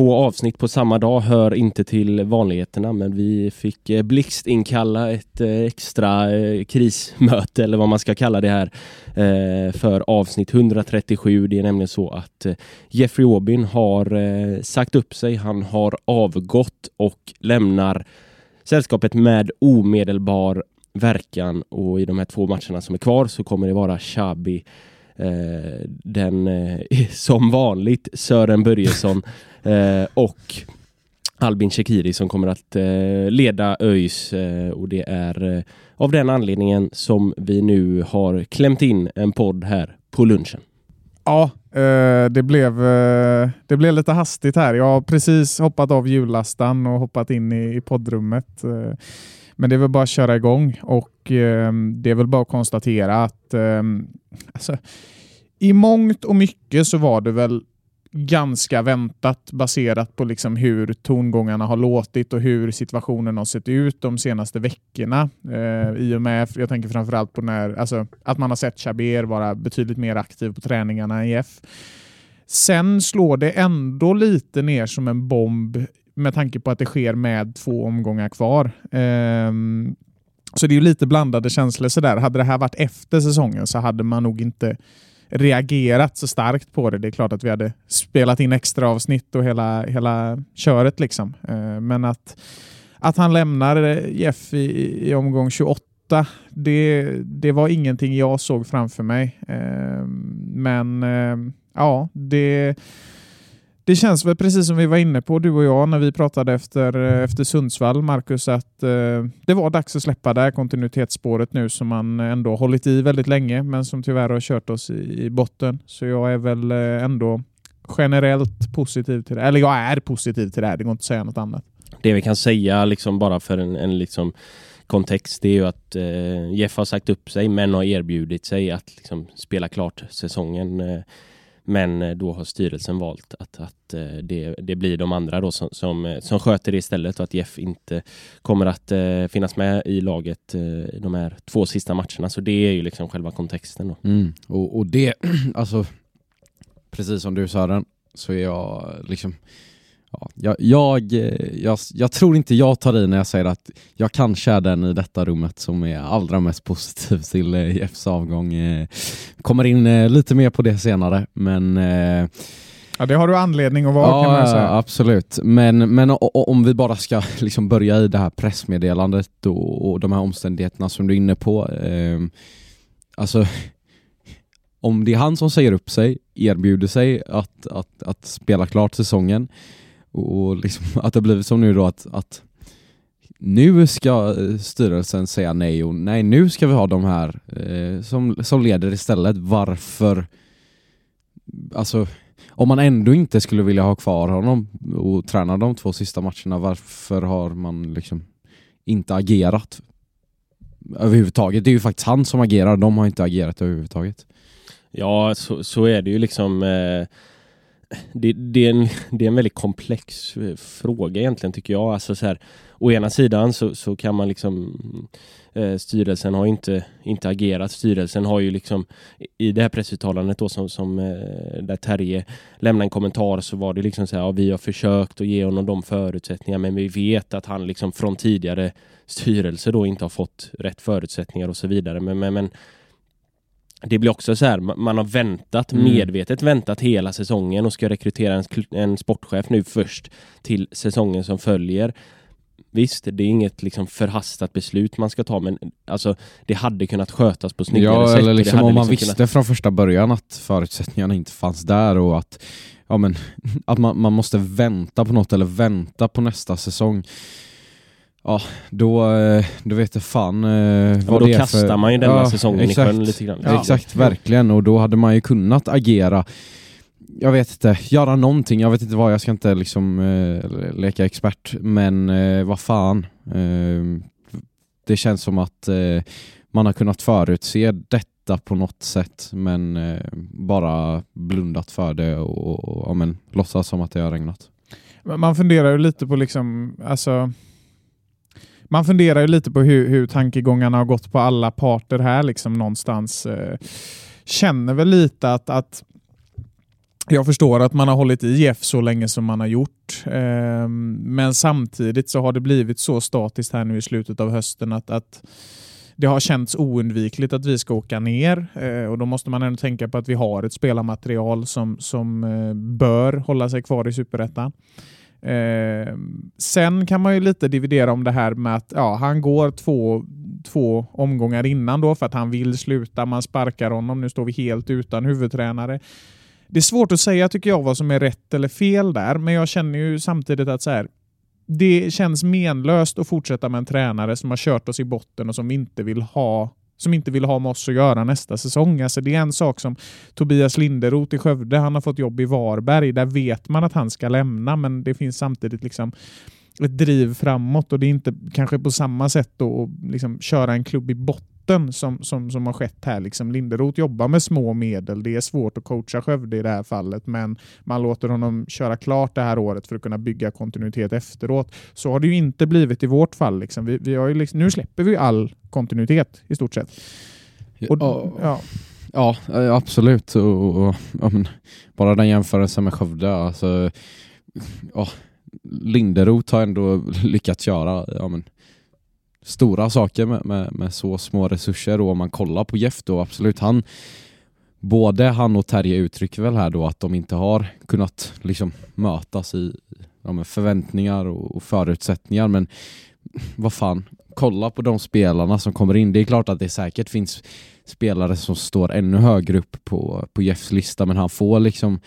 Två avsnitt på samma dag hör inte till vanligheterna men vi fick eh, blixtinkalla ett eh, extra eh, krismöte eller vad man ska kalla det här för avsnitt 137. Det är nämligen så att Jeffrey Aubin har sagt upp sig. Han har avgått och lämnar sällskapet med omedelbar verkan och i de här två matcherna som är kvar så kommer det vara Xabi den eh, som vanligt Sören Börjesson eh, och Albin Shekiri som kommer att eh, leda ÖIS eh, och det är eh, av den anledningen som vi nu har klämt in en podd här på lunchen. Ja, eh, det, blev, eh, det blev lite hastigt här. Jag har precis hoppat av jullastan och hoppat in i, i poddrummet. Men det är väl bara att köra igång och eh, det är väl bara att konstatera att eh, alltså, i mångt och mycket så var det väl ganska väntat baserat på liksom hur tongångarna har låtit och hur situationen har sett ut de senaste veckorna. Eh, I och med, jag tänker framförallt på när, alltså, att man har sett Chaber vara betydligt mer aktiv på träningarna i F. Sen slår det ändå lite ner som en bomb med tanke på att det sker med två omgångar kvar. Um, så det är ju lite blandade känslor sådär. Hade det här varit efter säsongen så hade man nog inte reagerat så starkt på det. Det är klart att vi hade spelat in extra avsnitt och hela, hela köret. Liksom. Uh, Men att, att han lämnar eh, Jeff i, i omgång 28, det, det var ingenting jag såg framför mig. Uh, Men uh, ja, det, det känns väl precis som vi var inne på, du och jag, när vi pratade efter, eh, efter Sundsvall, Marcus, att eh, det var dags att släppa det här kontinuitetsspåret nu som man ändå hållit i väldigt länge, men som tyvärr har kört oss i, i botten. Så jag är väl eh, ändå generellt positiv till det. Eller jag är positiv till det här, det går inte att säga något annat. Det vi kan säga liksom bara för en, en liksom kontext det är ju att eh, Jeff har sagt upp sig men har erbjudit sig att liksom spela klart säsongen. Eh, men eh, då har styrelsen valt att, att eh, det, det blir de andra då som, som, eh, som sköter det istället och att Jeff inte kommer att finnas med i laget de här två sista matcherna. Så det är ju liksom själva kontexten då. Mm. Och, och det, alltså, precis som du Sören, så är jag liksom Ja, jag, jag, jag, jag tror inte jag tar i när jag säger att jag kanske är den i detta rummet som är allra mest positiv till eh, Jeffs avgång. Eh, Kommer in eh, lite mer på det senare, men eh, Ja, det har du anledning att vara kan man Ja, säga. absolut. Men, men om vi bara ska liksom börja i det här pressmeddelandet och, och de här omständigheterna som du är inne på. Eh, alltså, om det är han som säger upp sig, erbjuder sig att, att, att spela klart säsongen och, och liksom, att det blivit som nu då att, att nu ska eh, styrelsen säga nej och nej, nu ska vi ha de här eh, som, som leder istället. Varför? Alltså, om man ändå inte skulle vilja ha kvar honom och träna de två sista matcherna, varför har man liksom inte agerat överhuvudtaget? Det är ju faktiskt han som agerar, de har inte agerat överhuvudtaget. Ja, så, så är det ju liksom. Eh, det, det, är en, det är en väldigt komplex eh, fråga egentligen tycker jag. Alltså så här, å ena sidan så, så kan man liksom eh, styrelsen har inte, inte agerat. Styrelsen har ju liksom i det här pressuttalandet då som, som eh, där Terje lämnade en kommentar så var det liksom så här, ja, vi har försökt att ge honom de förutsättningar men vi vet att han liksom från tidigare styrelse då inte har fått rätt förutsättningar och så vidare. Men, men, men det blir också så här, ma- man har väntat, Mm. medvetet väntat hela säsongen och ska rekrytera en, en sportchef nu först till säsongen som följer. Visst, det är inget liksom förhastat beslut man ska ta men alltså det hade kunnat skötas på snyggare Ja, sätt. eller liksom om man liksom visste från första början att förutsättningarna inte fanns där och att, ja, men, att man, man måste vänta på något eller vänta på nästa säsong. Ja, då, eh, då vet jag fan eh, Ja, vad då det är kastar för... man ju denna Ja, säsongen exakt. i sjön lite grann. Ja. Exakt, verkligen. Och då hade man ju kunnat agera jag vet inte, göra någonting. Jag vet inte vad, jag ska inte liksom eh, leka expert. Men eh, vad fan. Eh, det känns som att eh, man har kunnat förutse detta på något sätt men eh, bara blundat för det och, och ja, men, låtsas som att det har regnat. Man funderar ju lite på liksom, alltså man funderar ju lite på hur, hur tankegångarna har gått på alla parter här liksom någonstans. Eh, känner väl lite att, att jag förstår att man har hållit i Jeff så länge som man har gjort. Eh, men samtidigt så har det blivit så statiskt här nu i slutet av hösten att, att det har känts oundvikligt att vi ska åka ner eh, och då måste man ändå tänka på att vi har ett spelarmaterial som, som eh, bör hålla sig kvar i Superettan. Eh, sen kan man ju lite dividera om det här med att ja, han går två, två omgångar innan då för att han vill sluta. Man sparkar honom. Nu står vi helt utan huvudtränare. Det är svårt att säga tycker jag vad som är rätt eller fel där, men jag känner ju samtidigt att så här, det känns menlöst att fortsätta med en tränare som har kört oss i botten och som vi inte vill ha som inte vill ha med oss att göra nästa säsong. Alltså det är en sak som Tobias Linderoth i Skövde, han har fått jobb i Varberg. Där vet man att han ska lämna, men det finns samtidigt liksom ett driv framåt och det är inte kanske på samma sätt då att liksom köra en klubb i botten som, som, som har skett här. Liksom Linderoth jobbar med små medel. Det är svårt att coacha Skövde i det här fallet, men man låter honom köra klart det här året för att kunna bygga kontinuitet efteråt. Så har det ju inte blivit i vårt fall. Liksom. Vi, vi har ju liksom, nu släpper vi all kontinuitet i stort sett. Och, Ja. ja. Ja, eh, absolut. Och, och, men, bara den jämförelsen med Skövde. Alltså, ja, Linderoth har ändå lyckats göra ja, men, stora saker med, med, med så små resurser. Och om man kollar på Jeff då, absolut. Han, både han och Terje uttrycker väl här då att de inte har kunnat liksom, mötas i ja, förväntningar och, och förutsättningar. Men vad fan, kolla på de spelarna som kommer in. Det är klart att det säkert finns spelare som står ännu högre upp på, på Jeffs lista men han får liksom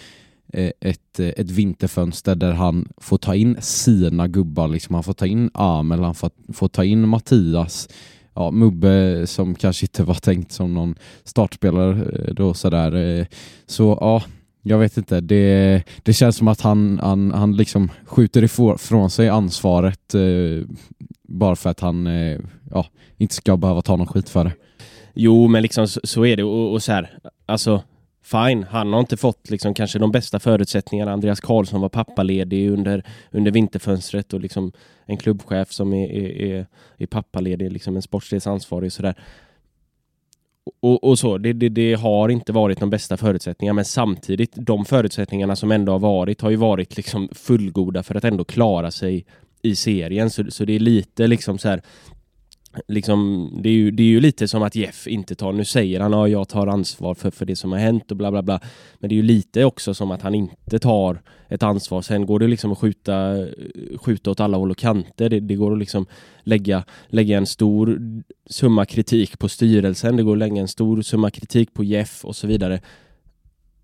Eh, ett, eh, ett vinterfönster där han får ta in sina gubbar. Liksom. Han får ta in Amel, han får, får ta in Mattias, ja, Mubbe som kanske inte var tänkt som någon startspelare eh, då sådär. Så ja, jag vet inte. Det, det känns som att han, han, han liksom skjuter ifrån sig ansvaret eh, bara för att han eh, ja, inte ska behöva ta någon skit för det. Jo, men liksom så, så är det och, och så här, alltså fine, han har inte fått liksom kanske de bästa förutsättningarna. Andreas Karlsson var pappaledig under, under vinterfönstret och liksom en klubbchef som är, är, är, är pappaledig, liksom en sportledsansvarig och sådär. Och, och så, det, det, det har inte varit de bästa förutsättningarna men samtidigt, de förutsättningarna som ändå har varit har ju varit liksom fullgoda för att ändå klara sig i serien. Så, så det är lite liksom så här liksom, det, är ju, det är ju lite som att Jeff inte tar, nu säger han att jag tar ansvar för, för det som har hänt och bla bla bla. Men det är ju lite också som att han inte tar ett ansvar. Sen går det liksom att skjuta, skjuta åt alla håll och kanter. Det, det går att liksom lägga, lägga en stor summa kritik på styrelsen. Det går att lägga en stor summa kritik på Jeff och så vidare.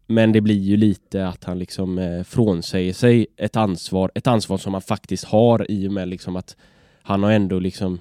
Men det blir ju lite att han liksom eh, frånsäger sig ett ansvar, ett ansvar som han faktiskt har i och med liksom att han har ändå liksom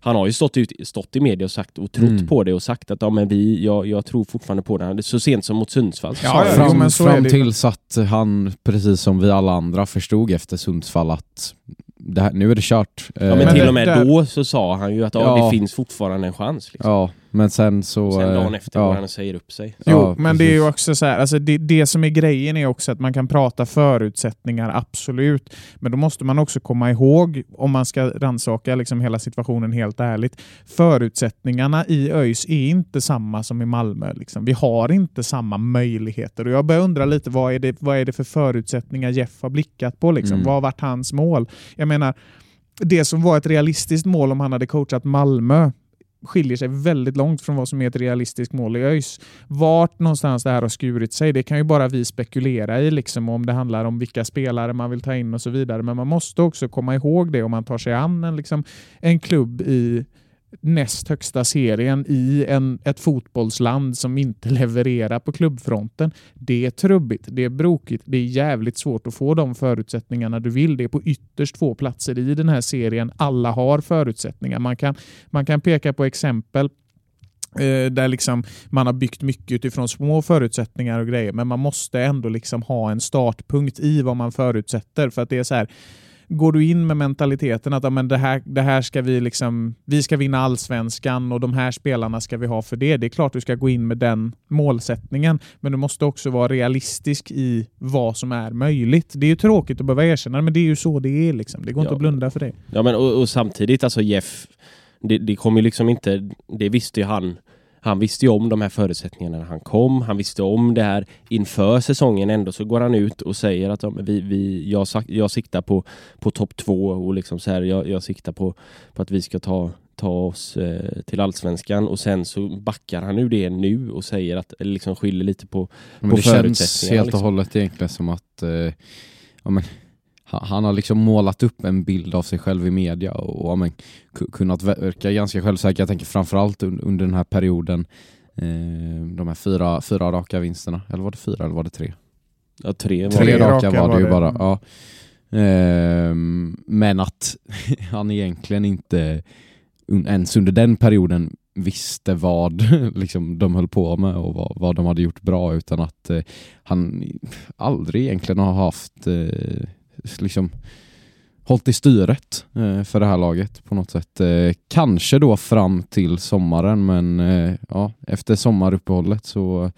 han har ju stått, ut, stått i media och sagt och trott Mm. på det och sagt att ja, men vi, jag, jag tror fortfarande på det. Så sent som mot Sundsvall. Ja, ja, jag jo, liksom- fram men fram tills att han, precis som vi alla andra, förstod efter Sundsvall att det här, nu är det kört. ja, men Eh, till det och med där- då så sa han ju att ja, Ja. det finns fortfarande en chans. Liksom. Ja, men sen så... Sen dagen eh, efter ja. går han och säger upp sig. Jo, Ja, men det är ju precis. också så här, alltså det, det som är grejen är också att man kan prata förutsättningar, absolut. Men då måste man också komma ihåg, om man ska rannsaka liksom hela situationen helt ärligt, förutsättningarna i ÖIS är inte samma som i Malmö. Liksom. Vi har inte samma möjligheter och jag börjar undra lite vad är det, vad är det för förutsättningar Jeff har blickat på? Liksom? Mm. Vad har varit hans mål? Jag menar, det som var ett realistiskt mål om han hade coachat Malmö skiljer sig väldigt långt från vad som är ett realistiskt mål i ÖIS. Vart någonstans det här har skurit sig, det kan ju bara vi spekulera i, liksom, om det handlar om vilka spelare man vill ta in och så vidare. Men man måste också komma ihåg det om man tar sig an en, liksom, en klubb i näst högsta serien i en, ett fotbollsland som inte levererar på klubbfronten. Det är trubbigt, det är brokigt, det är jävligt svårt att få de förutsättningarna du vill. Det är på ytterst få platser i den här serien. Alla har förutsättningar. Man kan, man kan peka på exempel eh, där liksom man har byggt mycket utifrån små förutsättningar och grejer, men man måste ändå liksom ha en startpunkt i vad man förutsätter. För att det är så här, går du in med mentaliteten att men det, här, det här ska vi liksom, vi ska vinna allsvenskan och de här spelarna ska vi ha för det. Det är klart du ska gå in med den målsättningen, men du måste också vara realistisk i vad som är möjligt. Det är ju tråkigt att behöva erkänna, men det är ju så det är. Liksom. Det går ja. inte att blunda för det. Ja, men och, och samtidigt, alltså Jeff, det, det kommer ju liksom inte, det visste ju han han visste ju om de här förutsättningarna när han kom. Han visste om det här inför säsongen. Ändå så går han ut och säger att vi, vi, jag, jag siktar på, på topp två och liksom så här, jag, jag siktar på, på att vi ska ta, ta oss eh, till allsvenskan och sen så backar han ur det nu och säger att, liksom skyller lite på, men på det känns helt och liksom. hållet egentligen som att eh, ja, men, han har liksom målat upp en bild av sig själv i media och, och men, kunnat verka ganska självsäker. Jag tänker framförallt under den här perioden, eh, de här fyra, fyra raka vinsterna. Eller var det fyra eller var det tre? Ja, tre var tre det. raka var det ju bara. Ja. Eh, men att han egentligen inte ens under den perioden visste vad liksom, de höll på med och vad, vad de hade gjort bra utan att eh, han aldrig egentligen har haft eh, liksom hållit i styret eh, för det här laget på något sätt. Eh, kanske då fram till sommaren men eh, ja, efter sommaruppehållet så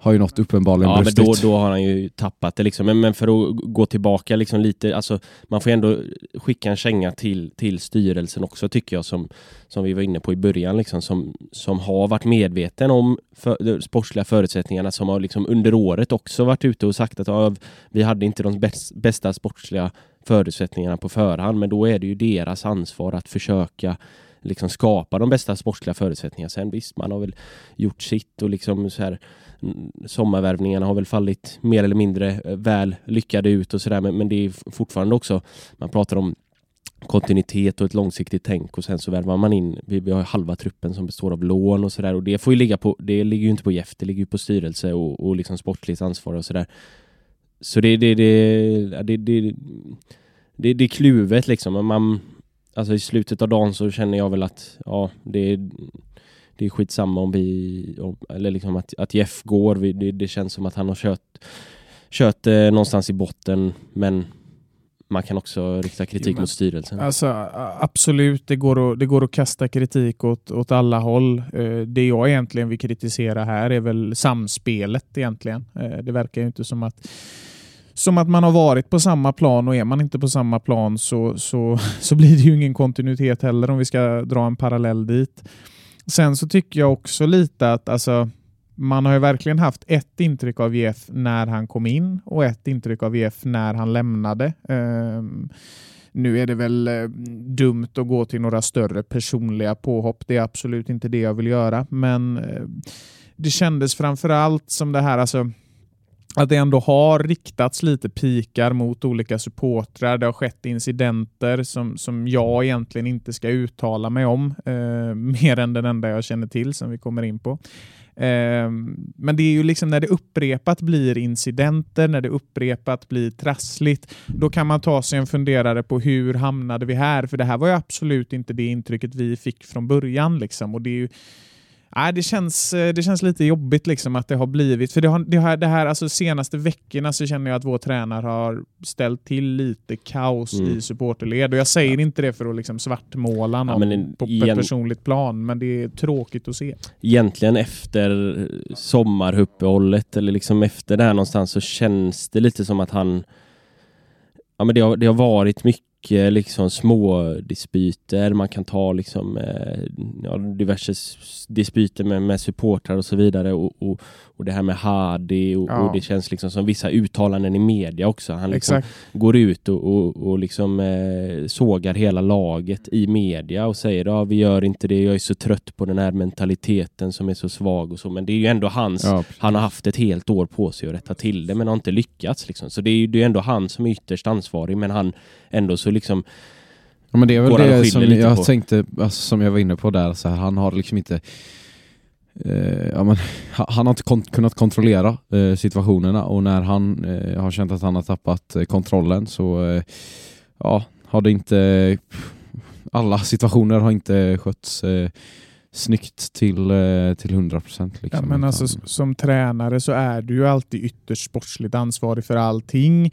har ju något uppenbarligen ja, brustit. Men då, då har han ju tappat det liksom. Men, men för att gå tillbaka liksom lite, alltså man får ändå skicka en känga till, till styrelsen också tycker jag som, som vi var inne på i början liksom, som, som har varit medveten om för, de sportsliga förutsättningarna som har liksom under året också varit ute och sagt att ja, vi hade inte de bäst, bästa sportsliga förutsättningarna på förhand men då är det ju deras ansvar att försöka liksom skapa de bästa sportsliga förutsättningarna. Sen visst, man har väl gjort sitt och liksom så här sommarvärvningarna har väl fallit mer eller mindre eh, väl lyckade ut och sådär men, men det är fortfarande också, man pratar om kontinuitet och ett långsiktigt tänk och sen så värvar man in, vi, vi har halva truppen som består av lån och sådär och det får ju ligga på, det ligger ju inte på Jeff, det ligger ju på styrelse och, och liksom sportligt ansvar och sådär. Så det, det, det, det, det, det, det är kluvet liksom, man, alltså i slutet av dagen så känner jag väl att ja, det är det är skitsamma om vi, om, eller liksom att, att Jeff går. Vi, det, det, känns som att han har kört, kört eh, någonstans i botten, men man kan också rikta kritik jo, mot styrelsen. Alltså, absolut, det går, att, det går att kasta kritik åt, åt alla håll. Eh, det jag egentligen vill kritisera här är väl samspelet egentligen. Eh, det verkar ju inte som att som att man har varit på samma plan och är man inte på samma plan så, så, så blir det ju ingen kontinuitet heller om vi ska dra en parallell dit. Sen så tycker jag också lite att alltså, man har ju verkligen haft ett intryck av Jeff när han kom in och ett intryck av Jeff när han lämnade. Um, nu är det väl eh, dumt att gå till några större personliga påhopp. Det är absolut inte det jag vill göra, men eh, det kändes framför allt som det här, alltså att det ändå har riktats lite pikar mot olika supportrar. Det har skett incidenter som, som jag egentligen inte ska uttala mig om, eh, mer än den enda jag känner till som vi kommer in på. Eh, men det är ju liksom när det upprepat blir incidenter, när det upprepat blir trassligt, då kan man ta sig en funderare på hur hamnade vi här? För det här var ju absolut inte det intrycket vi fick från början. Liksom. Och det är ju Nej, det, känns, eh, det känns lite jobbigt liksom att det har blivit, för det, har, det, har, det här alltså senaste veckorna så känner jag att vår tränare har ställt till lite kaos mm. i supporterled. Och jag säger ja. inte det för att liksom svartmåla någon ja, på igen... ett personligt plan, men det är tråkigt att se. Egentligen efter sommaruppehållet eller liksom efter det här någonstans så känns det lite som att han Ja men det har, det har varit mycket liksom små dispyter. Man kan ta liksom eh, ja, diverse dispyter med, med supportrar och så vidare. Och, och, och det här med Hadi och, Ja. och det känns liksom som vissa uttalanden i media också. Han liksom går ut och, och, och liksom eh, sågar hela laget i media och säger ja vi gör inte det, jag är så trött på den här mentaliteten som är så svag och så. Men det är ju ändå hans Ja, han har haft ett helt år på sig att rätta till det men har inte lyckats. Liksom. Så det är ju det är ändå han som är ytterst ansvarig men han ändå så liksom Ja, men det är väl det som jag på? tänkte, alltså, som jag var inne på där, så här, han har liksom inte eh, ja, men, ha- han har inte kon kunnat kontrollera eh, situationerna och när han eh, har känt att han har tappat eh, kontrollen så eh, ja, har det inte alla situationer har inte skötts eh, snyggt till, eh, till 100 procent. Ja, Liksom, men alltså, som tränare så är du ju alltid ytterst sportsligt ansvarig för allting.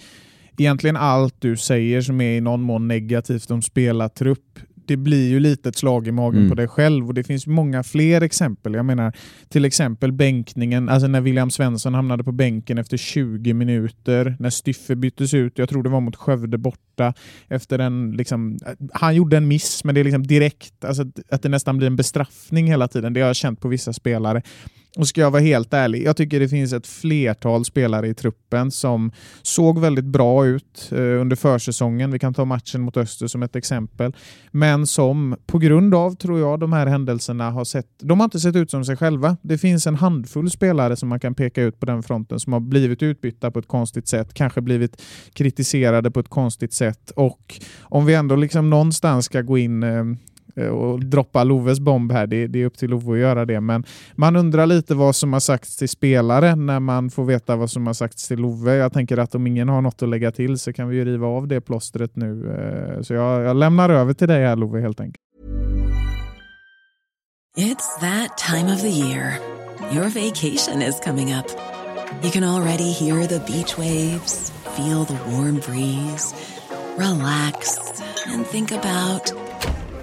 Egentligen allt du säger som är i någon mån negativt om spelartrupp, det blir ju lite ett slag i magen Mm. på dig själv och det finns många fler exempel. Jag menar till exempel bänkningen, alltså när William Svensson hamnade på bänken efter 20 minuter, när Styffe byttes ut, jag tror det var mot Skövde borta, efter en liksom, han gjorde en miss men det är liksom direkt, alltså att- att det nästan blir en bestraffning hela tiden. Det har jag känt på vissa spelare. Och ska jag vara helt ärlig, jag tycker det finns ett flertal spelare i truppen som såg väldigt bra ut eh, under försäsongen. Vi kan ta matchen mot Öster som ett exempel. Men som på grund av, tror jag, de här händelserna har sett... De har inte sett ut som sig själva. Det finns en handfull spelare som man kan peka ut på den fronten som har blivit utbytta på ett konstigt sätt, kanske blivit kritiserade på ett konstigt sätt. Och om vi ändå liksom någonstans ska gå in eh, Eh, och droppa Loves bomb här, det, det är upp till Love att göra det. Men man undrar lite vad som har sagts till spelare när man får veta vad som har sagts till Love. Jag tänker att om ingen har något att lägga till så kan vi ju riva av det plåstret nu. Eh, så jag, jag lämnar över till dig här Love helt enkelt. It's that time of the year. Your vacation is coming up. You can already hear the beach waves, feel the warm breeze, relax, and think about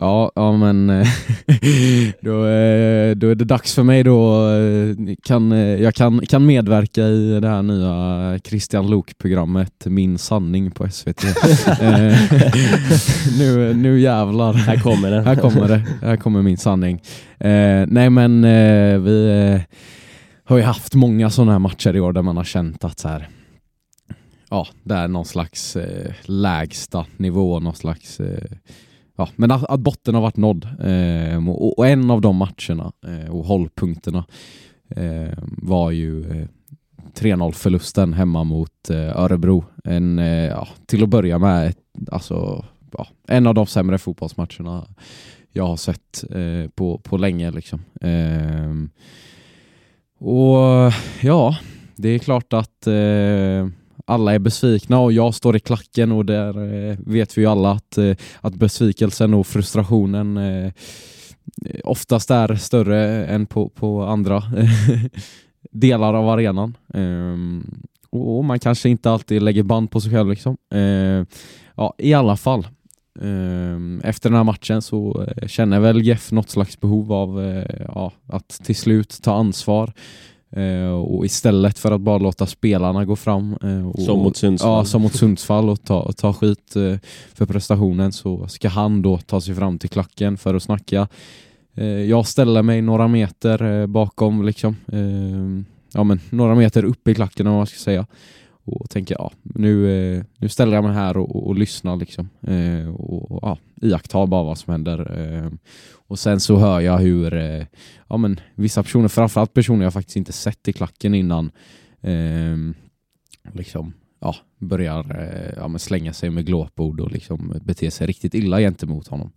Ja, ja men eh, då, eh, då är det dags för mig då. eh, Kan, jag kan, kan medverka i det här nya Christian Lok-programmet Min sanning på SVT. Nu, nu jävlar. här kommer den. Här kommer det. Här kommer min sanning. Nej men vi har ju haft många sådana här matcher i år där man har känt att så här, ja, det är någon slags eh, lägsta nivå, någon slags eh, Ja, men att, att botten har varit nådd. Eh, och, och en av de matcherna eh, och hållpunkterna eh, var ju eh, 3-0 förlusten hemma mot eh, Örebro. En, eh, ja, till att börja med, ett, alltså, ja, en av de sämre fotbollsmatcherna jag har sett eh, på, på länge. Liksom. Ehm, och ja, det är klart att eh, alla är besvikna och jag står i klacken och där eh, vet vi ju alla att, eh, att besvikelsen och frustrationen eh, oftast är större än på, på andra delar av arenan. Ehm, och man kanske inte alltid lägger band på sig själv. Liksom. Ehm, ja, I alla fall. Ehm, efter den här matchen så eh, känner väl Jeff något slags behov av eh, ja, att till slut ta ansvar. Eh, och istället för att bara låta spelarna gå fram eh, och, Som mot Sundsvall. Ja, som mot Sundsvall och ta, ta skit eh, för prestationen så ska han då ta sig fram till klacken för att snacka. Jag ställer mig några meter bakom liksom. Ja men några meter upp i klacken om man ska säga. och tänker ja, nu, nu ställer jag mig här och, och, och lyssnar liksom. Eh, och, och ja, iakttar bara vad som händer. Eh, och sen så hör jag hur eh, ja, men, vissa personer, framförallt personer jag faktiskt inte sett i klacken innan, eh, liksom ja, börjar eh, ja, men slänga sig med glåpord och liksom bete sig riktigt illa gentemot honom.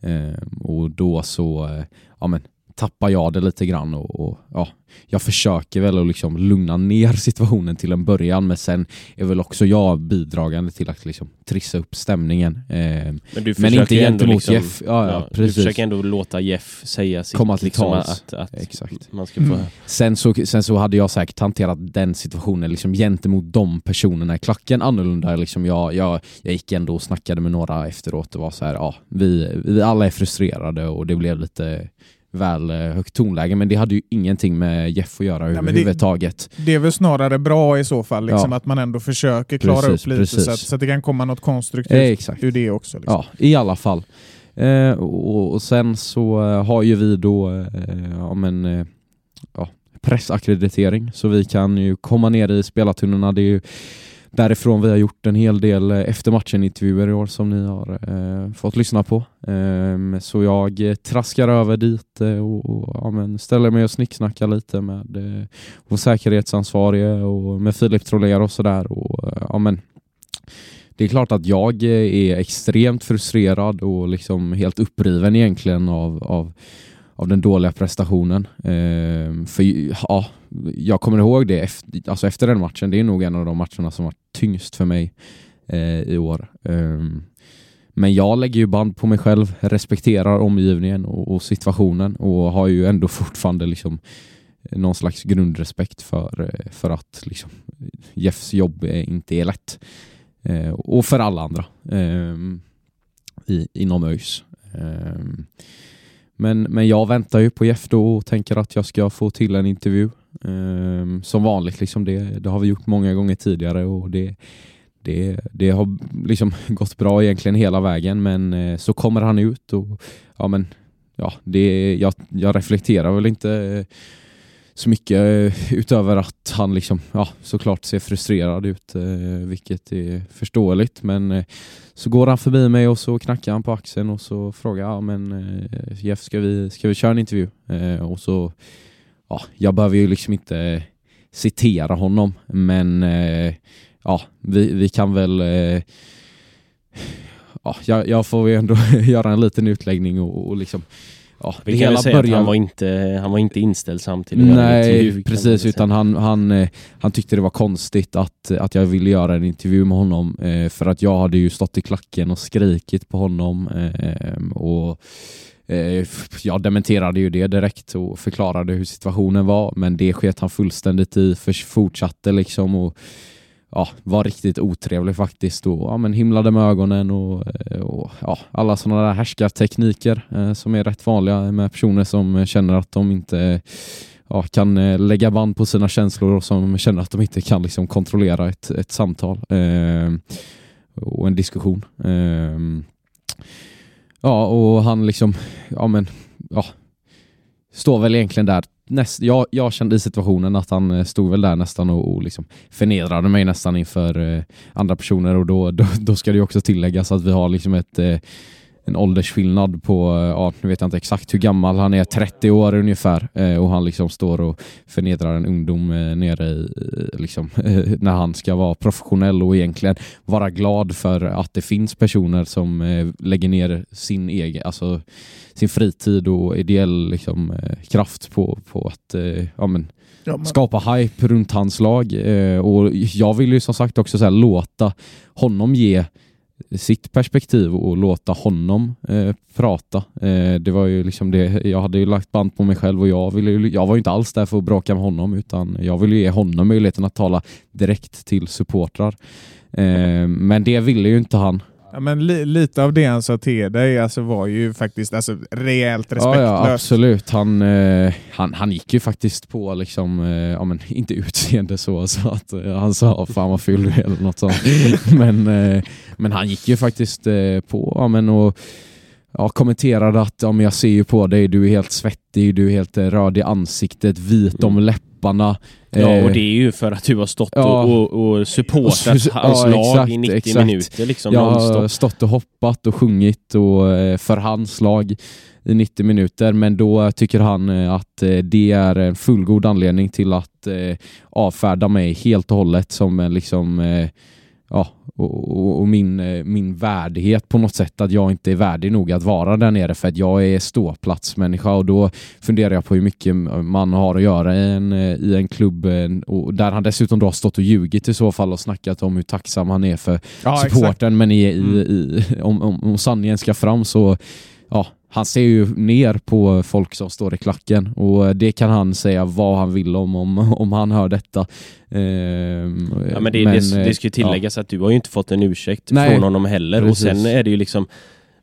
Eh, och då så eh, ja, men, tappar jag det lite grann och, och, ja, jag försöker väl att liksom lugna ner situationen till en början men sen är väl också jag bidragande till att liksom trissa upp stämningen. Eh, Men, du men inte gentemot liksom, Jeff. Ja, ja, Du försöker ändå låta Jeff säga sitt. Komma till liksom, tals. Att, att Exakt. man ska få... Mm. Sen så, sen så hade jag säkert hanterat den situationen liksom gentemot de personerna i klacken annorlunda. Liksom jag, jag, jag gick ändå och snackade med några efteråt och var så här, ja, vi, vi alla är frustrerade och det blev lite väl eh, högt tonläge men det hade ju ingenting med Jeff att göra men det- överhuvudtaget. Det är väl snarare bra i så fall, liksom, Ja. att man ändå försöker klara Precis, upp lite precis. så att, så att det kan komma något konstruktivt Eh, ur det också. Liksom. Ja, i alla fall. Eh, och, och sen så eh, har ju vi då eh, ja, men, eh, ja, pressakkreditering så vi kan ju komma ner i spelartunnorna. Det är ju därifrån vi har gjort en hel del eh, efter matchen-intervjuer i år som ni har eh, fått lyssna på. Eh, så jag eh, traskar över dit eh, och, och ja, men ställer mig och snicksnackar lite med eh, vår säkerhetsansvarige och med Filip Troller och sådär. Och, eh, ja, men, det är klart att jag är extremt frustrerad och liksom helt uppriven egentligen av, av, av den dåliga prestationen. Eh, för ja, jag kommer ihåg det efter, alltså efter den matchen. Det är nog en av de matcherna som var tyngst för mig eh, i år. Eh, men jag lägger ju band på mig själv, respekterar omgivningen och, och situationen och har ju ändå fortfarande liksom någon slags grundrespekt för, eh, för att liksom, Jeffs jobb inte är lätt. Eh, och för alla andra eh, i, inom ÖIS. Ehm, men, men jag väntar ju på Jeff då och tänker att jag ska få till en intervju. Um, som vanligt, liksom det, det har vi gjort många gånger tidigare och det, det, det har liksom gått bra egentligen hela vägen men uh, så kommer han ut och ja men ja, det, jag, jag reflekterar väl inte uh, så mycket eh, utöver att han liksom, ja, såklart ser frustrerad ut, eh, vilket är förståeligt. Men eh, så går han förbi mig och så knackar han på axeln och så frågar jag, ja, men Jeff, ska vi, ska vi köra en intervju? Och så, ja, jag behöver ju liksom inte citera honom, men ja, vi, vi kan väl Ja, jag, jag får ju ändå göra en liten utläggning och, och liksom ja, det Vi kan hela börjar- han var inte, han var inte göra en Nej, intervju, precis. Utan han, han, eh, han tyckte det var konstigt att, att jag ville göra en intervju med honom eh, för att jag hade ju stått i klacken och skrikit på honom eh, och jag dementerade ju det direkt och förklarade hur situationen var men det sket han fullständigt i, för fortsatte liksom och ja, var riktigt otrevlig faktiskt och ja, men himlade med ögonen och, eh, och ja, alla sådana där härskartekniker eh, som är rätt vanliga med personer som känner att de inte ja, kan eh, lägga band på sina känslor och som känner att de inte kan liksom, kontrollera ett, ett samtal eh, och en diskussion. Eh, ja, och han liksom, ja men, ja, står väl egentligen där Näst, jag, jag kände i situationen att han eh, stod väl där nästan och, och liksom förnedrade mig nästan inför eh, andra personer och då, då, då ska det ju också tilläggas att vi har liksom ett, eh, en åldersskillnad på, eh, ja nu vet jag inte exakt hur gammal han är, 30 år ungefär eh, och han liksom står och förnedrar en ungdom eh, nere i, eh, liksom, eh, när han ska vara professionell och egentligen vara glad för att det finns personer som eh, lägger ner sin egen, alltså sin fritid och ideell liksom, eh, kraft på, på att eh, ja, men, Ja, men- skapa hype runt hans lag. Eh, och jag vill ju som sagt också så här, låta honom ge sitt perspektiv och låta honom eh, prata. Eh, det var ju liksom det, jag hade ju lagt band på mig själv och jag, ville, ju- jag var ju inte alls där för att bråka med honom utan jag ville ge honom möjligheten att tala direkt till supportrar. Eh, men det ville ju inte han. Ja, men li, lite av det han sa till dig alltså, var ju faktiskt alltså, rejält Ja, respektlöst. ja, absolut. Han, eh, han, han gick ju faktiskt på, liksom, eh, ja, men, inte utseende så, så att eh, han sa fan vad ful du är eller något sånt. men, eh, men han gick ju faktiskt eh, på ja, men, och ja, kommenterade att ja, men jag ser ju på dig, du är helt svettig, du är helt eh, röd i ansiktet, vit om läpparna topparna. Ja, Eh, och det är ju för att du har stått Ja. och, och, och supportat Ja, hans lag exakt, i 90 exakt. minuter liksom jag har stått och hoppat och sjungit och, eh, för hans lag i 90 minuter men då tycker han eh, att eh, det är en fullgod anledning till att eh, avfärda mig helt och hållet som liksom eh, ja, och, och, och min, eh, min värdighet på något sätt att jag inte är värdig nog att vara där nere för att jag är ståplatsmänniska och då funderar jag på hur mycket man har att göra i en, eh, i en klubb eh, och där han dessutom då har stått och ljugit i så fall och snackat om hur tacksam han är för Ja, supporten men i, i, Mm. i, om, om, om sanningen ska fram så ja, han ser ju ner på folk som står i klacken och det kan han säga vad han vill om om, om han hör detta. Ehm, Ja, men det, det, det eh, ska ju tilläggas att du har ju inte fått en ursäkt Nej, från honom heller. precis. Och sen är det ju liksom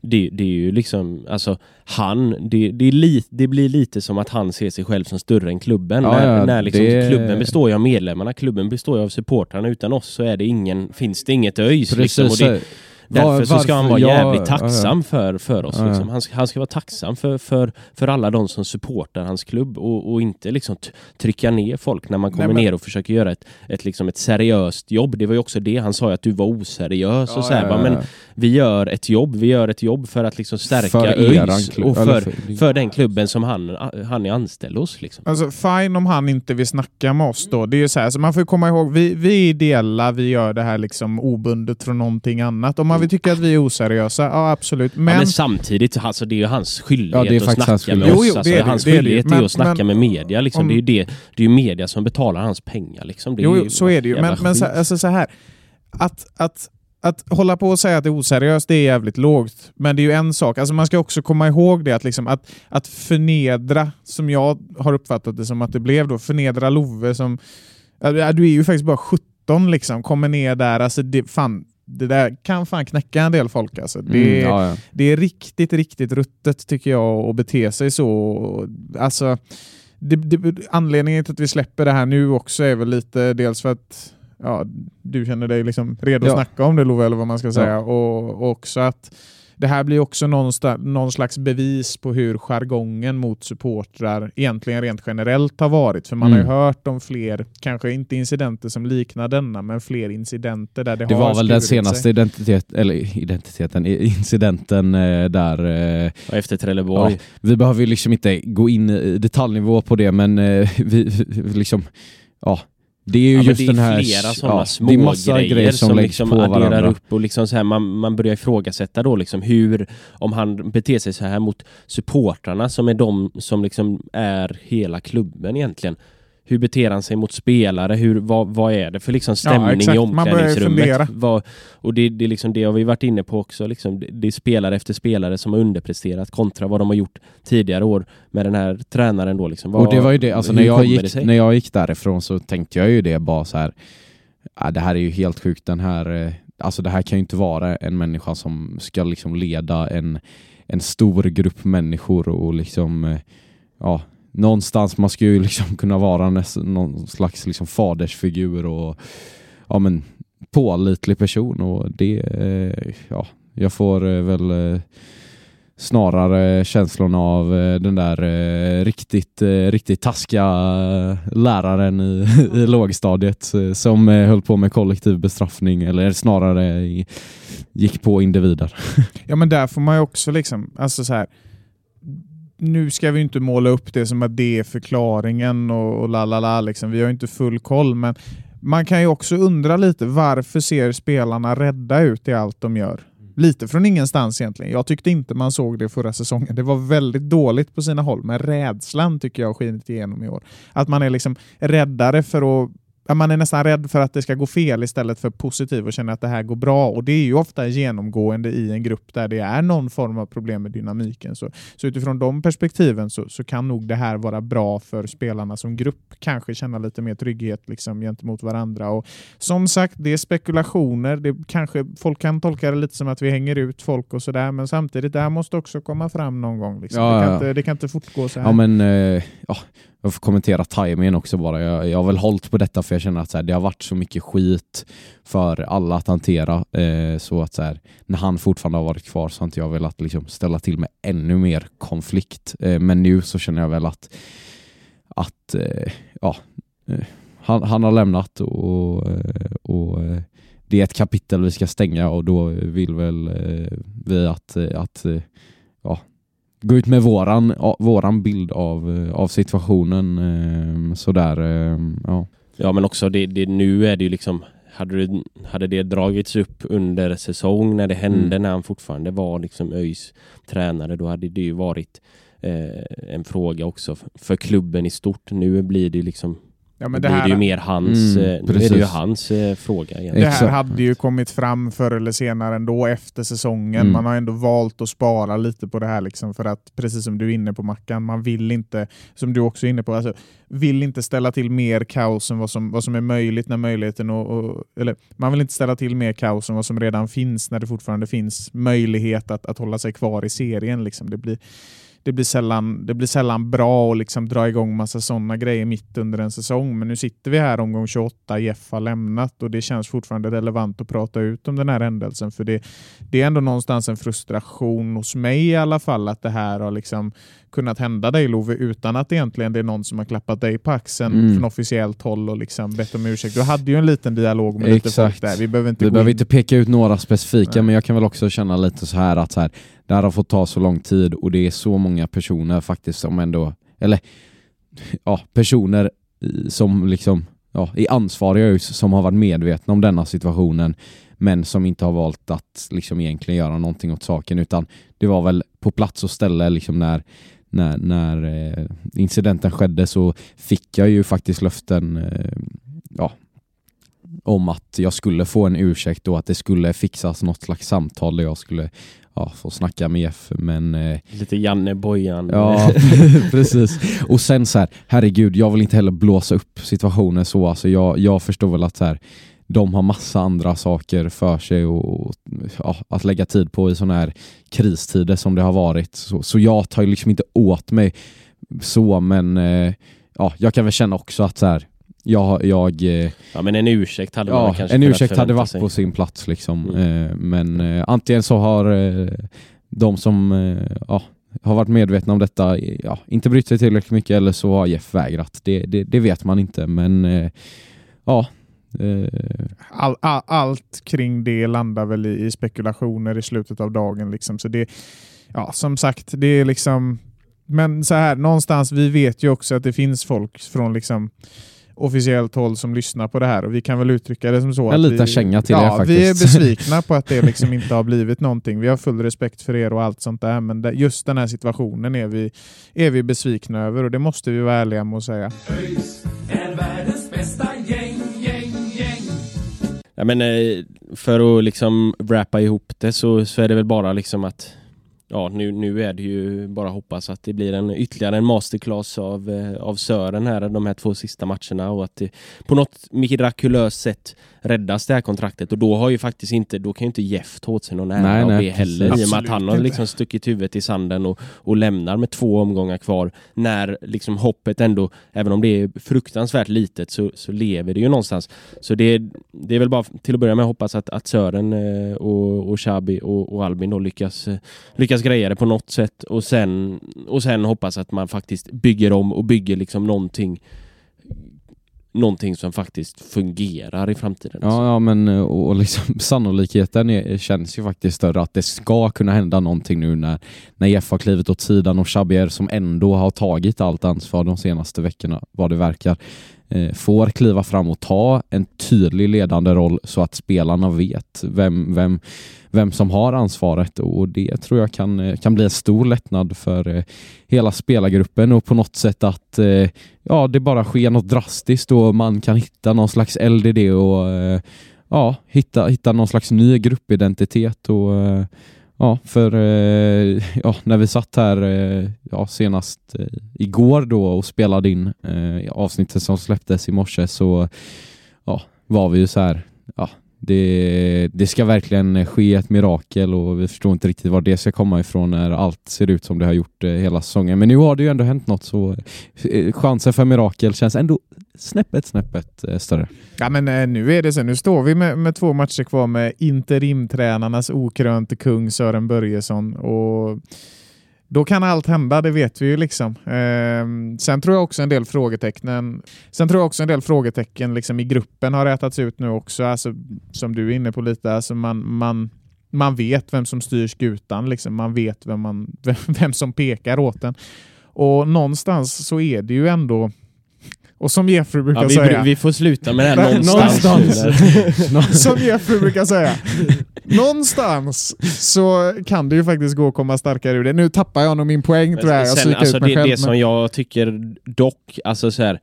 det, det är ju liksom, alltså han, det, det, li, det blir lite som att han ser sig själv som större än klubben. Ja, när, ja, när liksom det- klubben består ju av medlemmarna, klubben består ju av supportrarna. Utan oss så är det ingen, finns det inget ÖIS. Precis, Liksom, det, så- Därför Var- så ska han vara ja, jävligt ja, tacksam för, för oss. Ja, ja. Liksom. Han, ska, han ska vara tacksam för, för, för alla de som supportar hans klubb och, och inte liksom trycka ner folk när man kommer Nej, men- ner och försöker göra ett, ett, liksom ett seriöst jobb. Det var ju också det han sa, att du var oseriös Ja, och så här, ja, bara, ja. Men vi gör ett jobb, vi gör ett jobb för att liksom stärka För ÖIS och för, för- för den klubben som han, han är anställd hos. Liksom. Alltså fine om han inte vill snacka med oss då. Det är så här, så man får komma ihåg, vi, vi är ideella, vi gör det här liksom obundet från någonting annat. Om man vill tycka att vi är oseriösa, ja absolut. Men, ja, men samtidigt, alltså, det är ju hans skyldighet Ja, det är att snacka hans med skyldighet. oss. Jo, jo, alltså, det är det, hans det är det. skyldighet är Men- ju att snacka men- med media. Liksom. om- Det är ju det, det är ju media som betalar hans pengar. Liksom. Det är jo, ju så är det ju. Men, men så, alltså, så här, att, att, att hålla på och säga att det är oseriöst, det är jävligt lågt. Men det är ju en sak, alltså man ska också komma ihåg det att, liksom, att, att förnedra, som jag har uppfattat det som att det blev då, förnedra Love som... Ja, Du är ju faktiskt bara 17 liksom, kommer ner där, alltså det, fan, det där kan fan knäcka en del folk alltså. Det, Mm, ja, ja. det är riktigt, riktigt ruttet tycker jag att bete sig så. Alltså, det, det, anledningen till att vi släpper det här nu också är väl lite dels för att ja, du känner dig liksom redo att Ja. snacka om det Love, eller vad man ska säga. Och, och också att det här blir också någon slags bevis på hur jargongen mot supportrar egentligen rent generellt har varit. För man Mm. har ju hört om fler, kanske inte incidenter som liknar denna, men fler incidenter där det, Det har var väl den sig. senaste identitet, eller identiteten, incidenten eh, där eh, efter Trelleborg. Ja, vi behöver ju liksom inte gå in i detaljnivå på det men eh, vi, vi liksom, ja. Det är ju Ja, just det är den här... flera sådana ja, små det är massa grejer, grejer som, som liksom på adderar varandra. upp och liksom så här, man, man börjar ifrågasätta då liksom hur, om han beter sig så här mot supportrarna som är de som liksom är hela klubben egentligen. Hur beter han sig mot spelare? Hur, vad, vad är det för liksom stämning exakt. i omklädningsrummet? Vad, och det, det, är liksom, det har vi varit inne på också. Liksom, det, är spelare efter spelare som har underpresterat kontra vad de har gjort tidigare år med den här tränaren. Då, liksom. vad, och det var ju det, alltså när jag, gick, när jag gick därifrån så tänkte jag ju det bara så här. Ja, det här är ju helt sjukt, den här, eh, alltså det här kan ju inte vara en människa som ska liksom leda en, en stor grupp människor och liksom, eh, ja, någonstans man ska ju liksom kunna vara någon slags liksom fadersfigur och ja men pålitlig person och det, eh, ja, jag får eh, väl eh, snarare känslan av eh, den där eh, riktigt, eh, riktigt taskiga läraren i, i lågstadiet som höll på med kollektiv bestraffning eller snarare gick på individer. Ja men där får man ju också liksom, alltså så här. Nu ska vi inte måla upp det som att det är förklaringen och, och la la la liksom. Vi har ju inte full koll men man kan ju också undra lite varför ser spelarna rädda ut i allt de gör? Lite från ingenstans egentligen. Jag tyckte inte man såg det förra säsongen. Det var väldigt dåligt på sina håll, men rädslan tycker jag har skinit igenom i år. Att man är liksom räddare för att man är nästan rädd för att det ska gå fel istället för positiv och känna att det här går bra. Och det är ju ofta genomgående i en grupp där det är någon form av problem med dynamiken. Så, så utifrån de perspektiven så, så kan nog det här vara bra för spelarna som grupp. Kanske känna lite mer trygghet liksom, gentemot varandra. Och som sagt, det är spekulationer. Det kanske, folk kan tolka det lite som att vi hänger ut folk och sådär. Men samtidigt, det här måste också komma fram någon gång. Liksom. Ja, det, kan ja. inte, det kan inte fortgå så här. Ja men, eh, ja, jag får kommentera timingen också bara. Jag, jag har väl hållit på detta för jag känner att så här, det har varit så mycket skit för alla att hantera. Eh, så att så här, när han fortfarande har varit kvar så har inte jag velat liksom, ställa till med ännu mer konflikt. Eh, men nu så känner jag väl att, att eh, ja, eh, han, han har lämnat och, eh, och eh, det är ett kapitel vi ska stänga och då vill väl eh, vi att, eh, att ja, gå ut med våran, våran bild av, eh, av situationen. Eh, sådär, eh, ja. Ja men också det, det, nu är det ju liksom hade det, hade det dragits upp under säsong när det hände Mm. när han fortfarande var liksom ÖIS tränare då hade det ju varit eh, en fråga också för klubben i stort. Nu blir det liksom Ja, men det blir här, det ju mer hans, Mm, eh, nu är det ju hans eh, fråga igen. det här hade ju kommit fram förr eller senare ändå efter säsongen. Mm. Man har ändå valt att spara lite på det här liksom för att precis som du är inne på Mackan, man vill inte, som du också är inne på, alltså, vill inte ställa till mer kaos än vad som, vad som är möjligt när möjligheten och, och, eller man vill inte ställa till mer kaos än vad som redan finns när det fortfarande finns möjlighet att, att hålla sig kvar i serien. Liksom. Det blir det blir sällan, det blir sällan bra att liksom dra igång massa sådana grejer mitt under en säsong. Men nu sitter vi här omgång 28, Jeff har lämnat och det känns fortfarande relevant att prata ut om den här händelsen. För det, det är ändå någonstans en frustration hos mig i alla fall att det här har liksom kunnat hända dig Love utan att egentligen det är någon som har klappat dig på axeln Mm. från officiellt håll och liksom bett om ursäkt. Du hade ju en liten dialog med lite folk Exakt. där. Vi behöver inte Vi behöver in. inte peka ut några specifika, Nej. men jag kan väl också känna lite så här att så här, det här har fått ta så lång tid och det är så många personer faktiskt som ändå, eller ja, personer som liksom ja, är ansvariga som har varit medvetna om denna situationen men som inte har valt att liksom egentligen göra någonting åt saken utan det var väl på plats och ställe liksom när när, när eh, incidenten skedde så fick jag ju faktiskt löften eh, ja, om att jag skulle få en ursäkt och att det skulle fixas något slags samtal där jag skulle ja, få snacka med Jeff. Men eh, Lite Janne Bojan. ja, precis. Och sen så här, herregud, jag vill inte heller blåsa upp situationen så. Alltså jag, jag förstår väl att så här, de har massa andra saker för sig och, och ja, att lägga tid på i sådana här kristider som det har varit. Så, så jag tar ju liksom inte åt mig så, men eh, ja, jag kan väl känna också att så här, jag, jag eh, ja men en ursäkt hade man Ja, kanske en ursäkt hade varit sig. på sin plats liksom. Mm. Eh, men eh, antingen så har eh, de som eh, ja, har varit medvetna om detta ja, inte brytt sig tillräckligt mycket eller så har Jeff vägrat. Det, det, det vet man inte men eh, ja. Eh, all, all, allt kring det landar väl i, i spekulationer i slutet av dagen. Liksom. Så det, ja, som sagt, det är liksom... Men så här, någonstans, vi vet ju också att det finns folk från liksom officiellt håll som lyssnar på det här och vi kan väl uttrycka det som så En liten känga till ja, er Vi är faktiskt. besvikna på att det liksom inte har blivit någonting. Vi har full respekt för er och allt sånt där men just den här situationen är vi, är vi besvikna över och det måste vi vara ärliga med att säga. Ja, men, eh, för att liksom wrappa ihop det så, så är det väl bara liksom att Ja, nu, nu är det ju bara hoppas att det blir en ytterligare en masterclass av, eh, av Sören här de här två sista matcherna och att det på något mirakulöst sätt räddas det här kontraktet. Och då har ju faktiskt inte, då kan ju inte Jeff ta åt sig någon ära av det heller i och med att han har liksom stuckit huvudet i sanden och, och lämnar med två omgångar kvar. När liksom hoppet ändå, även om det är fruktansvärt litet så, så lever det ju någonstans. Så det, det är väl bara till att börja med att hoppas att, att Sören eh, och, och Xabi och, och Albin då lyckas, eh, lyckas greja det på något sätt och sen, och sen hoppas att man faktiskt bygger om och bygger liksom någonting någonting som faktiskt fungerar i framtiden. ja, ja men och, och liksom, sannolikheten är, känns ju faktiskt större att det ska kunna hända någonting nu när, när Jeff har klivit åt sidan och Xabier som ändå har tagit allt ansvar de senaste veckorna vad det verkar eh, Eh, får kliva fram och ta en tydlig ledande roll så att spelarna vet vem, vem, vem som har ansvaret. Och det tror jag kan, eh, kan bli en stor lättnad för eh, hela spelargruppen och på något sätt att ja, det bara sker något drastiskt och man kan hitta någon slags eld i det och ja, hitta, hitta någon slags ny gruppidentitet och Ja, för eh, ja, när vi satt här eh, ja, senast eh, igår då och spelade in eh, avsnittet som släpptes i morse så ja, var vi ju så här, ja, det, det ska verkligen ske ett mirakel och vi förstår inte riktigt var det ska komma ifrån när allt ser ut som det har gjort eh, hela säsongen. Men nu har det ju ändå hänt något så eh, chansen för mirakel känns ändå snäppet, snäppet eh, större. Ja, men nu är det så. Nu står vi med, med två matcher kvar med interimtränarnas okrönte kung Sören Börjesson. Och då kan allt hända, det vet vi ju liksom. Eh, sen tror jag också en del frågetecken Sen tror jag också en del frågetecken liksom i gruppen har rätats ut nu också, alltså, som du är inne på lite. Alltså man, man, man vet vem som styr skutan, liksom. man vet vem, man, vem, vem som pekar åt den. Och någonstans så är det ju ändå och som Jeffrey brukar Ja, vi, säga. vi får sluta med det här någonstans. någonstans. som Jeffrey brukar säga. Någonstans så kan det ju faktiskt gå att komma starkare ur det. Nu tappar jag nog min poäng jag. Jag Sen, psykar alltså, det, själv. det som men- jag tycker dock, alltså så här,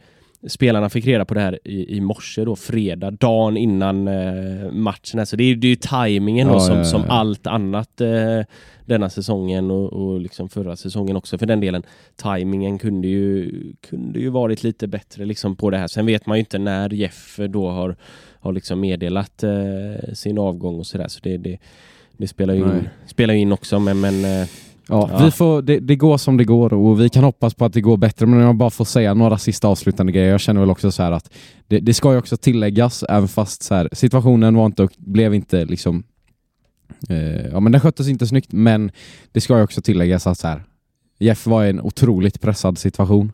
spelarna fick reda på det här i, i morse då, fredag, dagen innan eh, matchen. Alltså det är det är ju tajmingen då, Ja, som, ja, ja. som allt annat eh, denna säsongen och, och liksom förra säsongen också för den delen. Tajmingen kunde ju, kunde ju varit lite bättre liksom på det här. Sen vet man ju inte när Jeff då har, har liksom meddelat eh, sin avgång och sådär. Så det, det, det spelar, ju in, spelar in också men, men eh, Ja, Ja. Vi får, det, det går som det går och vi kan hoppas på att det går bättre men jag bara får säga några sista avslutande grejer. Jag känner väl också så här att det, det ska ju också tilläggas även fast så här, situationen var inte och blev inte liksom eh, ja men den sköttes inte snyggt men det ska ju också tilläggas att så här, Jeff var i en otroligt pressad situation.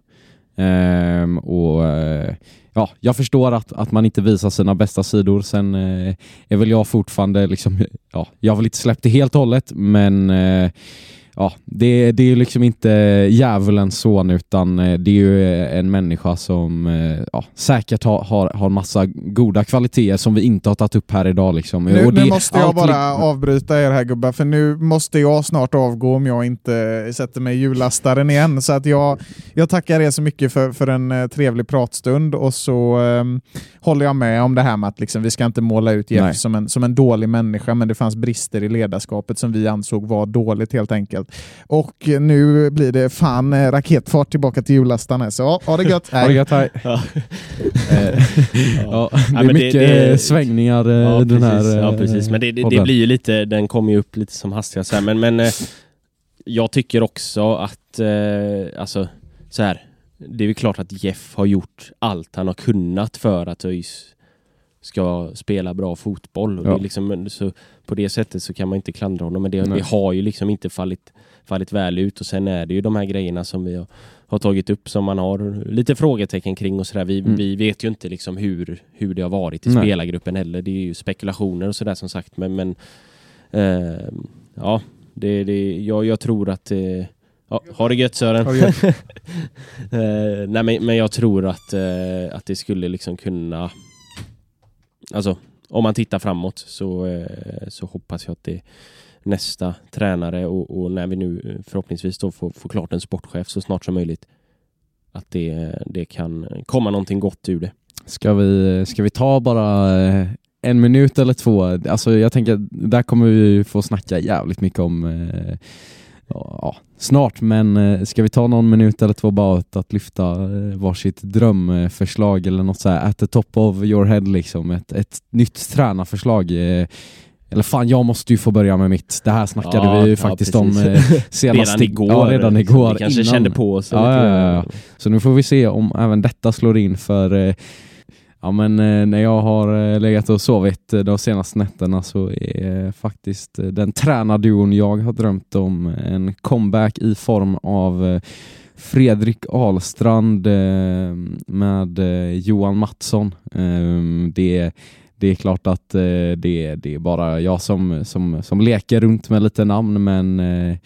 Ehm, och eh, ja, jag förstår att, att man inte visar sina bästa sidor. Sen eh, är väl jag fortfarande liksom, ja, jag har väl inte släppt det helt och hållet men eh, ja, det, det är ju liksom inte djävulens son utan eh, det är ju en människa som eh, ja, säkert har, har, har massa goda kvaliteter som vi inte har tagit upp här idag. Liksom. Nu, nu måste jag bara avbryta er här gubbar, för nu måste jag snart avgå om jag inte sätter mig i hjullastaren igen. Så att jag, jag tackar er så mycket för, för en eh, trevlig pratstund och så ehm, håller jag med om det här med att liksom, vi ska inte måla ut Jeff som en, som en dålig människa, men det fanns brister i ledarskapet som vi ansåg var dåligt helt enkelt. Och nu blir det fan eh, raketfart tillbaka till hjullastaren här, så ja, ha det gött. Ha det gött, hej. Ja. Eh, ja, det är men det- mycket det- svängningar eh, Ja, den här precis. ja precis. Men det, det, blir ju lite, den kommer ju upp lite som hastigast här. Men, men jag tycker också att, eh, alltså så här. Det är väl klart att Jeff har gjort allt han har kunnat för att ÖIS ska spela bra fotboll. Och det Ja. är liksom, så på det sättet så kan man inte klandra honom. Men det, det har ju liksom inte fallit, fallit väl ut. Och sen är det ju de här grejerna som vi har, har tagit upp som man har lite frågetecken kring och sådär. Vi, Mm. vi vet ju inte liksom hur, hur det har varit i Nej. spelargruppen heller. Det är ju spekulationer och sådär som sagt. Men, men eh, ja, det, det, jag, jag tror att eh, Ja, ha det gött Sören. Det gött. Eh, nej men, men jag tror att, eh, att det skulle liksom kunna... Alltså, om man tittar framåt så, eh, så hoppas jag att det nästa tränare och, och när vi nu eh, förhoppningsvis då får, får klart en sportchef så snart som möjligt att det, eh, det kan komma någonting gott ur det. Ska vi, ska vi ta bara eh, en minut eller två? Alltså jag tänker, där kommer vi få snacka jävligt mycket om eh, ja, snart, men eh, ska vi ta någon minut eller två bara att lyfta eh, varsitt drömförslag eller något så här at the top of your head liksom, ett, ett nytt tränarförslag. Eh, eller fan, jag måste ju få börja med mitt. Det här snackade Ja, vi ju ja, faktiskt precis. om senast. redan igår. Ja, redan igår. Vi kanske innan. kände på oss. Ja, ja, ja. Så nu får vi se om även detta slår in för Ja men eh, när jag har eh, legat och sovit eh, de senaste nätterna så är faktiskt den tränarduon jag har drömt om en comeback i form av Fredrik Ahlstrand med Johan Mattsson. Det Det, det är klart att eh, det, det är bara jag som, som, som leker runt med lite namn men eh,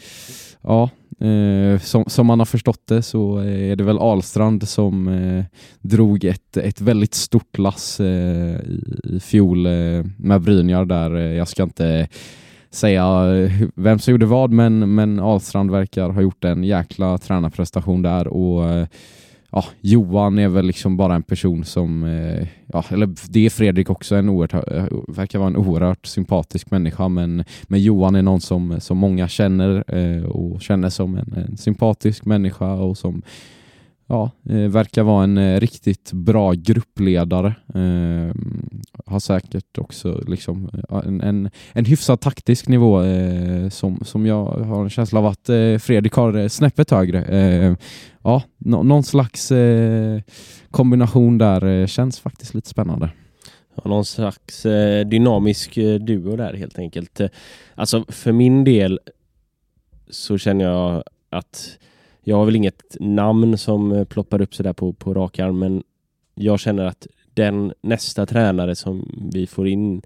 ja, Eh, som, som man har förstått det så eh, är det väl Ahlstrand som eh, drog ett, ett väldigt stort lass eh, i, i fjol eh, med Brynjar där. Eh, jag ska inte säga eh, vem som gjorde vad men, men Ahlstrand verkar ha gjort en jäkla tränarprestation där och eh, ja, Johan är väl liksom bara en person som, eh, ja, eller det är Fredrik också, en oerhört, eh, verkar vara en oerhört sympatisk människa men, men Johan är någon som, som många känner eh, och känner som en, en sympatisk människa och som ja, eh, verkar vara en eh, riktigt bra gruppledare. Eh, har säkert också liksom, en, en, en hyfsad taktisk nivå eh, som, som jag har en känsla av att eh, Fredrik har eh, snäppet högre. Eh, ja, no, någon slags eh, kombination där eh, känns faktiskt lite spännande. Ja, någon slags eh, dynamisk eh, duo där helt enkelt. Eh, alltså för min del så känner jag att jag har väl inget namn som eh, ploppar upp sådär på, på rak arm, men jag känner att den nästa tränare som vi får in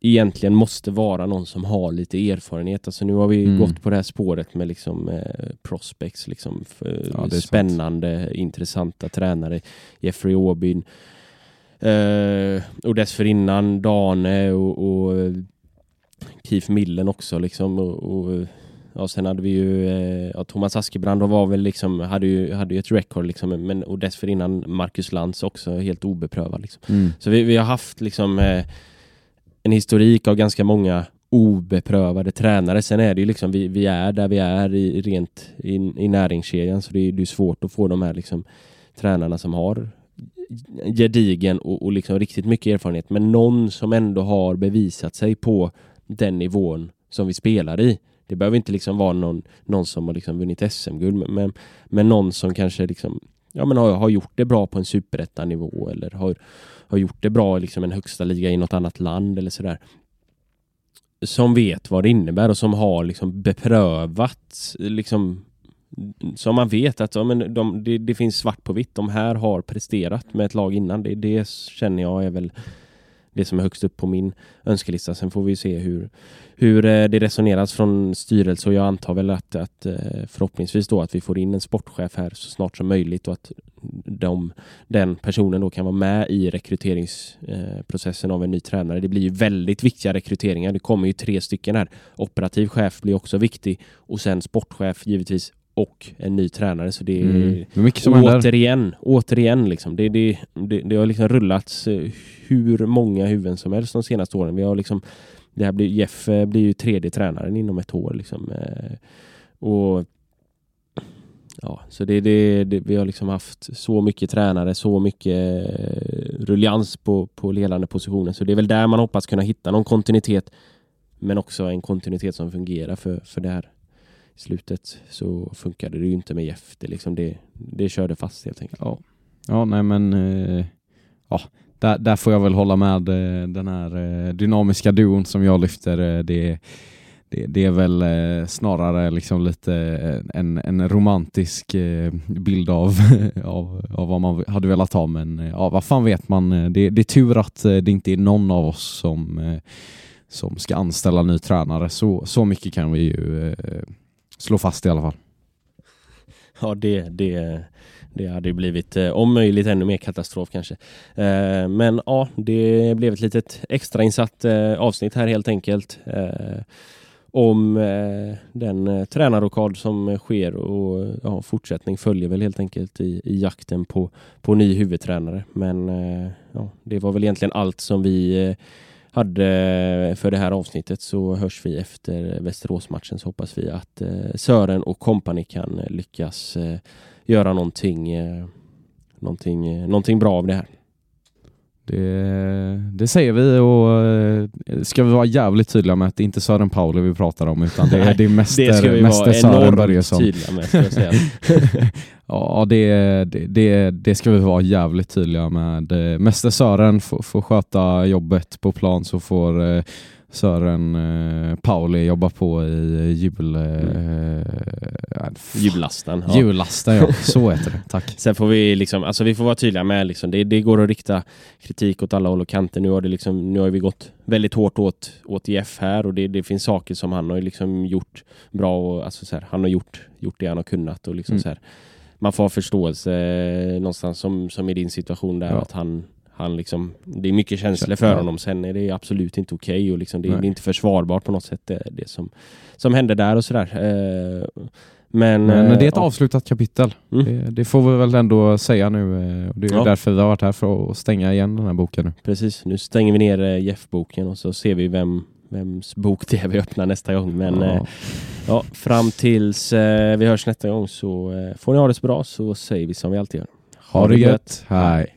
egentligen måste vara någon som har lite erfarenhet. Alltså nu har vi Mm. gått på det här spåret med liksom eh, prospects, liksom för Ja, spännande, intressanta tränare. Jeffrey Aubyn. Eh, och dessförinnan Dane och, och eh, Keith Millen också liksom. Och, och, ja, sen hade vi ju eh, ja, Thomas Askebrand var väl liksom, hade ju, hade ju ett record liksom, men, och dessförinnan Marcus Lantz också helt obeprövad. Liksom. Mm. Så vi, vi har haft liksom eh, en historik av ganska många obeprövade tränare. Sen är det ju liksom, vi, vi är där vi är i, rent i, i näringskedjan så det är, det är svårt att få de här liksom, tränarna som har gedigen och, och liksom riktigt mycket erfarenhet. Men någon som ändå har bevisat sig på den nivån som vi spelar i. Det behöver inte liksom vara någon, någon som har liksom vunnit SM-guld, men, men, men någon som kanske liksom, ja, men har, har gjort det bra på en superettanivå eller har, har gjort det bra i liksom en högsta liga i något annat land eller sådär. Som vet vad det innebär och som har liksom beprövat liksom som man vet att ja, men de, det, det finns svart på vitt. De här har presterat med ett lag innan. Det, det känner jag är väl det som är högst upp på min önskelista. Sen får vi se hur, hur eh, det resoneras från styrelse och jag antar väl att, att eh, förhoppningsvis då att vi får in en sportchef här så snart som möjligt och att de, den personen då kan vara med i rekryteringsprocessen eh, av en ny tränare. Det blir ju väldigt viktiga rekryteringar. Det kommer ju tre stycken här. Operativ chef blir också viktig och sen sportchef givetvis och en ny tränare. Så det är Mm. Mycket som händer. återigen, återigen liksom. Det, det, det, det har liksom rullats eh, hur många huvuden som helst de senaste åren. Vi har liksom, det här blir, Jeff eh, blir ju tredje tränaren inom ett år. Liksom. eh, Och Ja, så det, det, det, vi har liksom haft så mycket tränare, så mycket ruljans på, på ledande positioner. Så det är väl där man hoppas kunna hitta någon kontinuitet. Men också en kontinuitet som fungerar för, för det här. I slutet så funkade det ju inte med Jeff. Det, liksom det, det körde fast helt enkelt. Ja, ja nej men eh, ja, där, där får jag väl hålla med eh, den här eh, dynamiska duon som jag lyfter. Eh, det, det, det är väl eh, snarare liksom lite eh, en, en romantisk eh, bild av, av, av vad man hade velat ha men eh, ja, vad fan vet man. Eh, det, det är tur att eh, det inte är någon av oss som, eh, som ska anställa ny tränare. Så, så mycket kan vi ju eh, slå fast i alla fall. Ja, det, det, det hade ju blivit eh, om möjligt ännu mer katastrof kanske. Eh, men ja, det blev ett litet extrainsatt eh, avsnitt här helt enkelt. Om den eh, tränarrokad som sker och ja, fortsättning följer väl helt enkelt i, i jakten på, på ny huvudtränare. Men ja, det var väl egentligen allt som vi hade för det här avsnittet så hörs vi efter Västeråsmatchen så hoppas vi att eh, Sören och kompani kan lyckas eh, göra någonting, eh, någonting, någonting bra av det här. Det, det säger vi och eh, ska vi vara jävligt tydliga med att det är inte Sören Pauli vi pratar om utan det, är- det är mäster, det ska vi mäster vara Sören Börjesson. tydliga med. Ska säga. Ja, det, det, det, det ska vi vara jävligt tydliga med. Mäster Sören får, får sköta jobbet på plan så får eh, Sören eh, Pauli jobba på i jul... Eh, Jullasten. Ja. Jullasten, ja. Så heter det. Tack. Sen får vi liksom, alltså vi får vara tydliga med liksom, det, det går att rikta kritik åt alla håll och kanter. Nu har, det liksom, nu har vi gått väldigt hårt åt, åt Jeff här och det, det finns saker som han har liksom gjort bra och alltså så här, han har gjort, gjort det han har kunnat och liksom Mm. så här, man får ha förståelse eh, någonstans som, som i din situation där Ja. att han han liksom, det är mycket känslor för honom. Sen är det absolut inte okej och liksom det, det är inte försvarbart på något sätt det, det som, som hände där och sådär. Eh, men, Men eh, det är ett ja. avslutat kapitel. Mm. Det, det får vi väl ändå säga nu. eh, Det är Ja. därför vi har varit här för att stänga igen den här boken nu. Precis, nu stänger vi ner eh, Jeff-boken och så ser vi vem, vems bok det är vi öppnar nästa gång. Men Ja. ja, ja, fram tills eh, vi hörs nästa gång så eh, får ni ha det så bra så säger vi som vi alltid gör. Ha det gött. Hej.